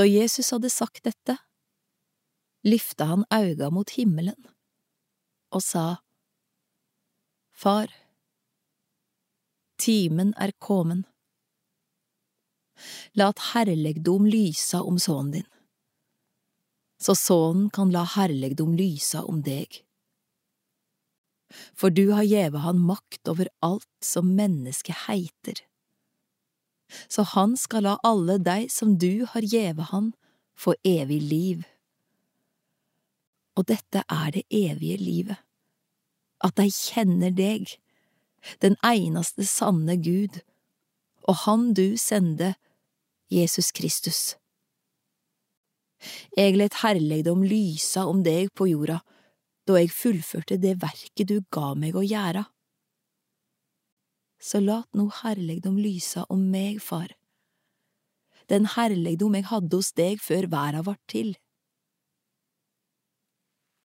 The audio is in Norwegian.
Da Jesus hadde sagt dette, lyfta han auga mot himmelen og sa, Far, timen er kommet. La et herlegdom lysa om sønnen din, så sønnen kan la herlegdom lysa om deg. For du har gjeve han makt over alt som mennesket heiter. Så han skal la alle deg som du har gjeve han, få evig liv. Og dette er det evige livet, at de kjenner deg, den eneste sanne Gud, og Han du sende, Jesus Kristus. Jeg let herlegdom lysa om deg på jorda, da jeg fullførte det verket du ga meg å gjøre. Så lat nå herlegdom lysa om meg, far, den herlegdom jeg hadde hos deg før verda vart til.